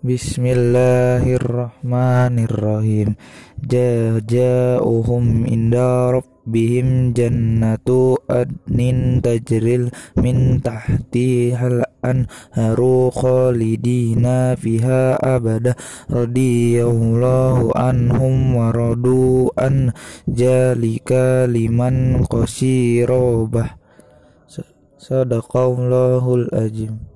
Bismillahirrahmanirrahim. Ja'ja'uhum inda rabbihim jannatu adnin tajril min tahtihal anharu khalidina fiha abada. Radiyallahu anhum wa radu an jalika liman qasirobah sadaqallahul ajim